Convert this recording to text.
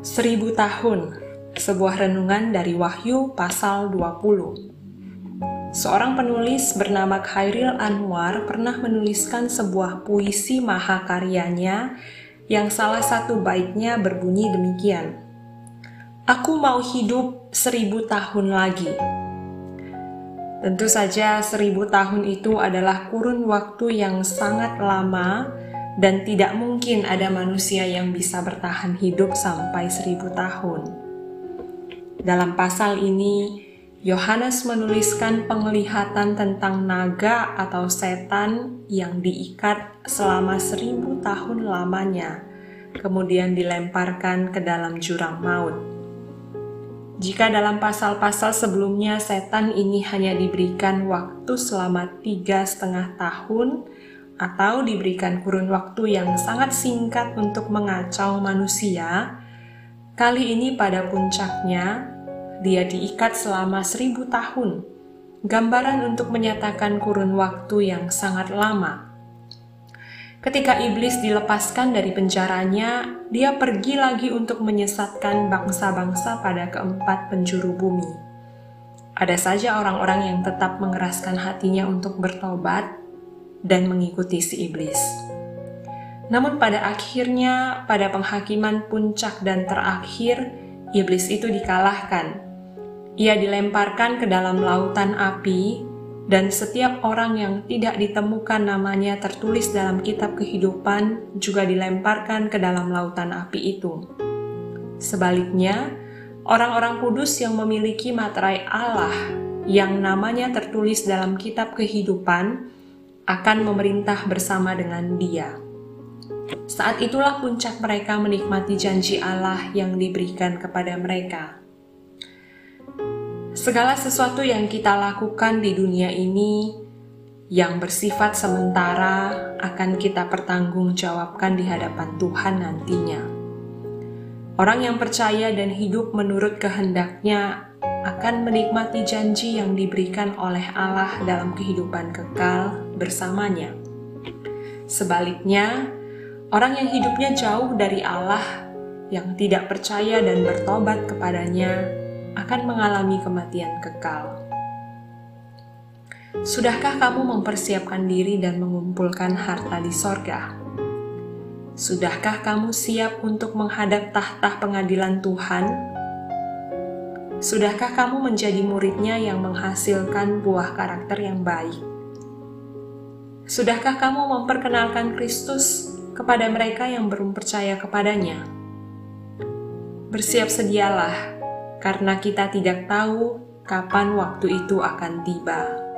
Seribu tahun, sebuah renungan dari Wahyu pasal 20. Seorang penulis bernama Khairil Anwar pernah menuliskan sebuah puisi mahakaryanya yang salah satu baitnya berbunyi demikian. Aku mau hidup seribu tahun lagi. Tentu saja seribu tahun itu adalah kurun waktu yang sangat lama dan tidak mungkin ada manusia yang bisa bertahan hidup sampai seribu tahun. Dalam pasal ini, Yohanes menuliskan penglihatan tentang naga atau setan yang diikat selama seribu tahun lamanya, kemudian dilemparkan ke dalam jurang maut. Jika dalam pasal-pasal sebelumnya setan ini hanya diberikan waktu selama tiga setengah tahun, atau diberikan kurun waktu yang sangat singkat untuk mengacau manusia, kali ini pada puncaknya dia diikat selama seribu tahun, gambaran untuk menyatakan kurun waktu yang sangat lama. Ketika iblis dilepaskan dari penjaranya, dia pergi lagi untuk menyesatkan bangsa-bangsa pada keempat penjuru bumi. Ada saja orang-orang yang tetap mengeraskan hatinya untuk bertobat dan mengikuti si iblis. Namun pada akhirnya, pada penghakiman puncak dan terakhir, iblis itu dikalahkan ia dilemparkan ke dalam lautan api, dan setiap orang yang tidak ditemukan namanya tertulis dalam kitab kehidupan juga dilemparkan ke dalam lautan api itu. Sebaliknya, orang-orang kudus yang memiliki materai Allah yang namanya tertulis dalam kitab kehidupan akan memerintah bersama dengan Dia. Saat itulah puncak mereka menikmati janji Allah yang diberikan kepada mereka. Segala sesuatu yang kita lakukan di dunia ini yang bersifat sementara akan kita pertanggungjawabkan di hadapan Tuhan nantinya. Orang yang percaya dan hidup menurut kehendaknya akan menikmati janji yang diberikan oleh Allah dalam kehidupan kekal bersamanya. Sebaliknya, orang yang hidupnya jauh dari Allah, yang tidak percaya dan bertobat kepadanya, akan mengalami kematian kekal. Sudahkah kamu mempersiapkan diri dan mengumpulkan harta di sorga? Sudahkah kamu siap untuk menghadap tahta pengadilan Tuhan? Sudahkah kamu menjadi muridnya yang menghasilkan buah karakter yang baik? Sudahkah kamu memperkenalkan Kristus kepada mereka yang belum percaya kepadanya? Bersiap sedialah karena kita tidak tahu kapan waktu itu akan tiba.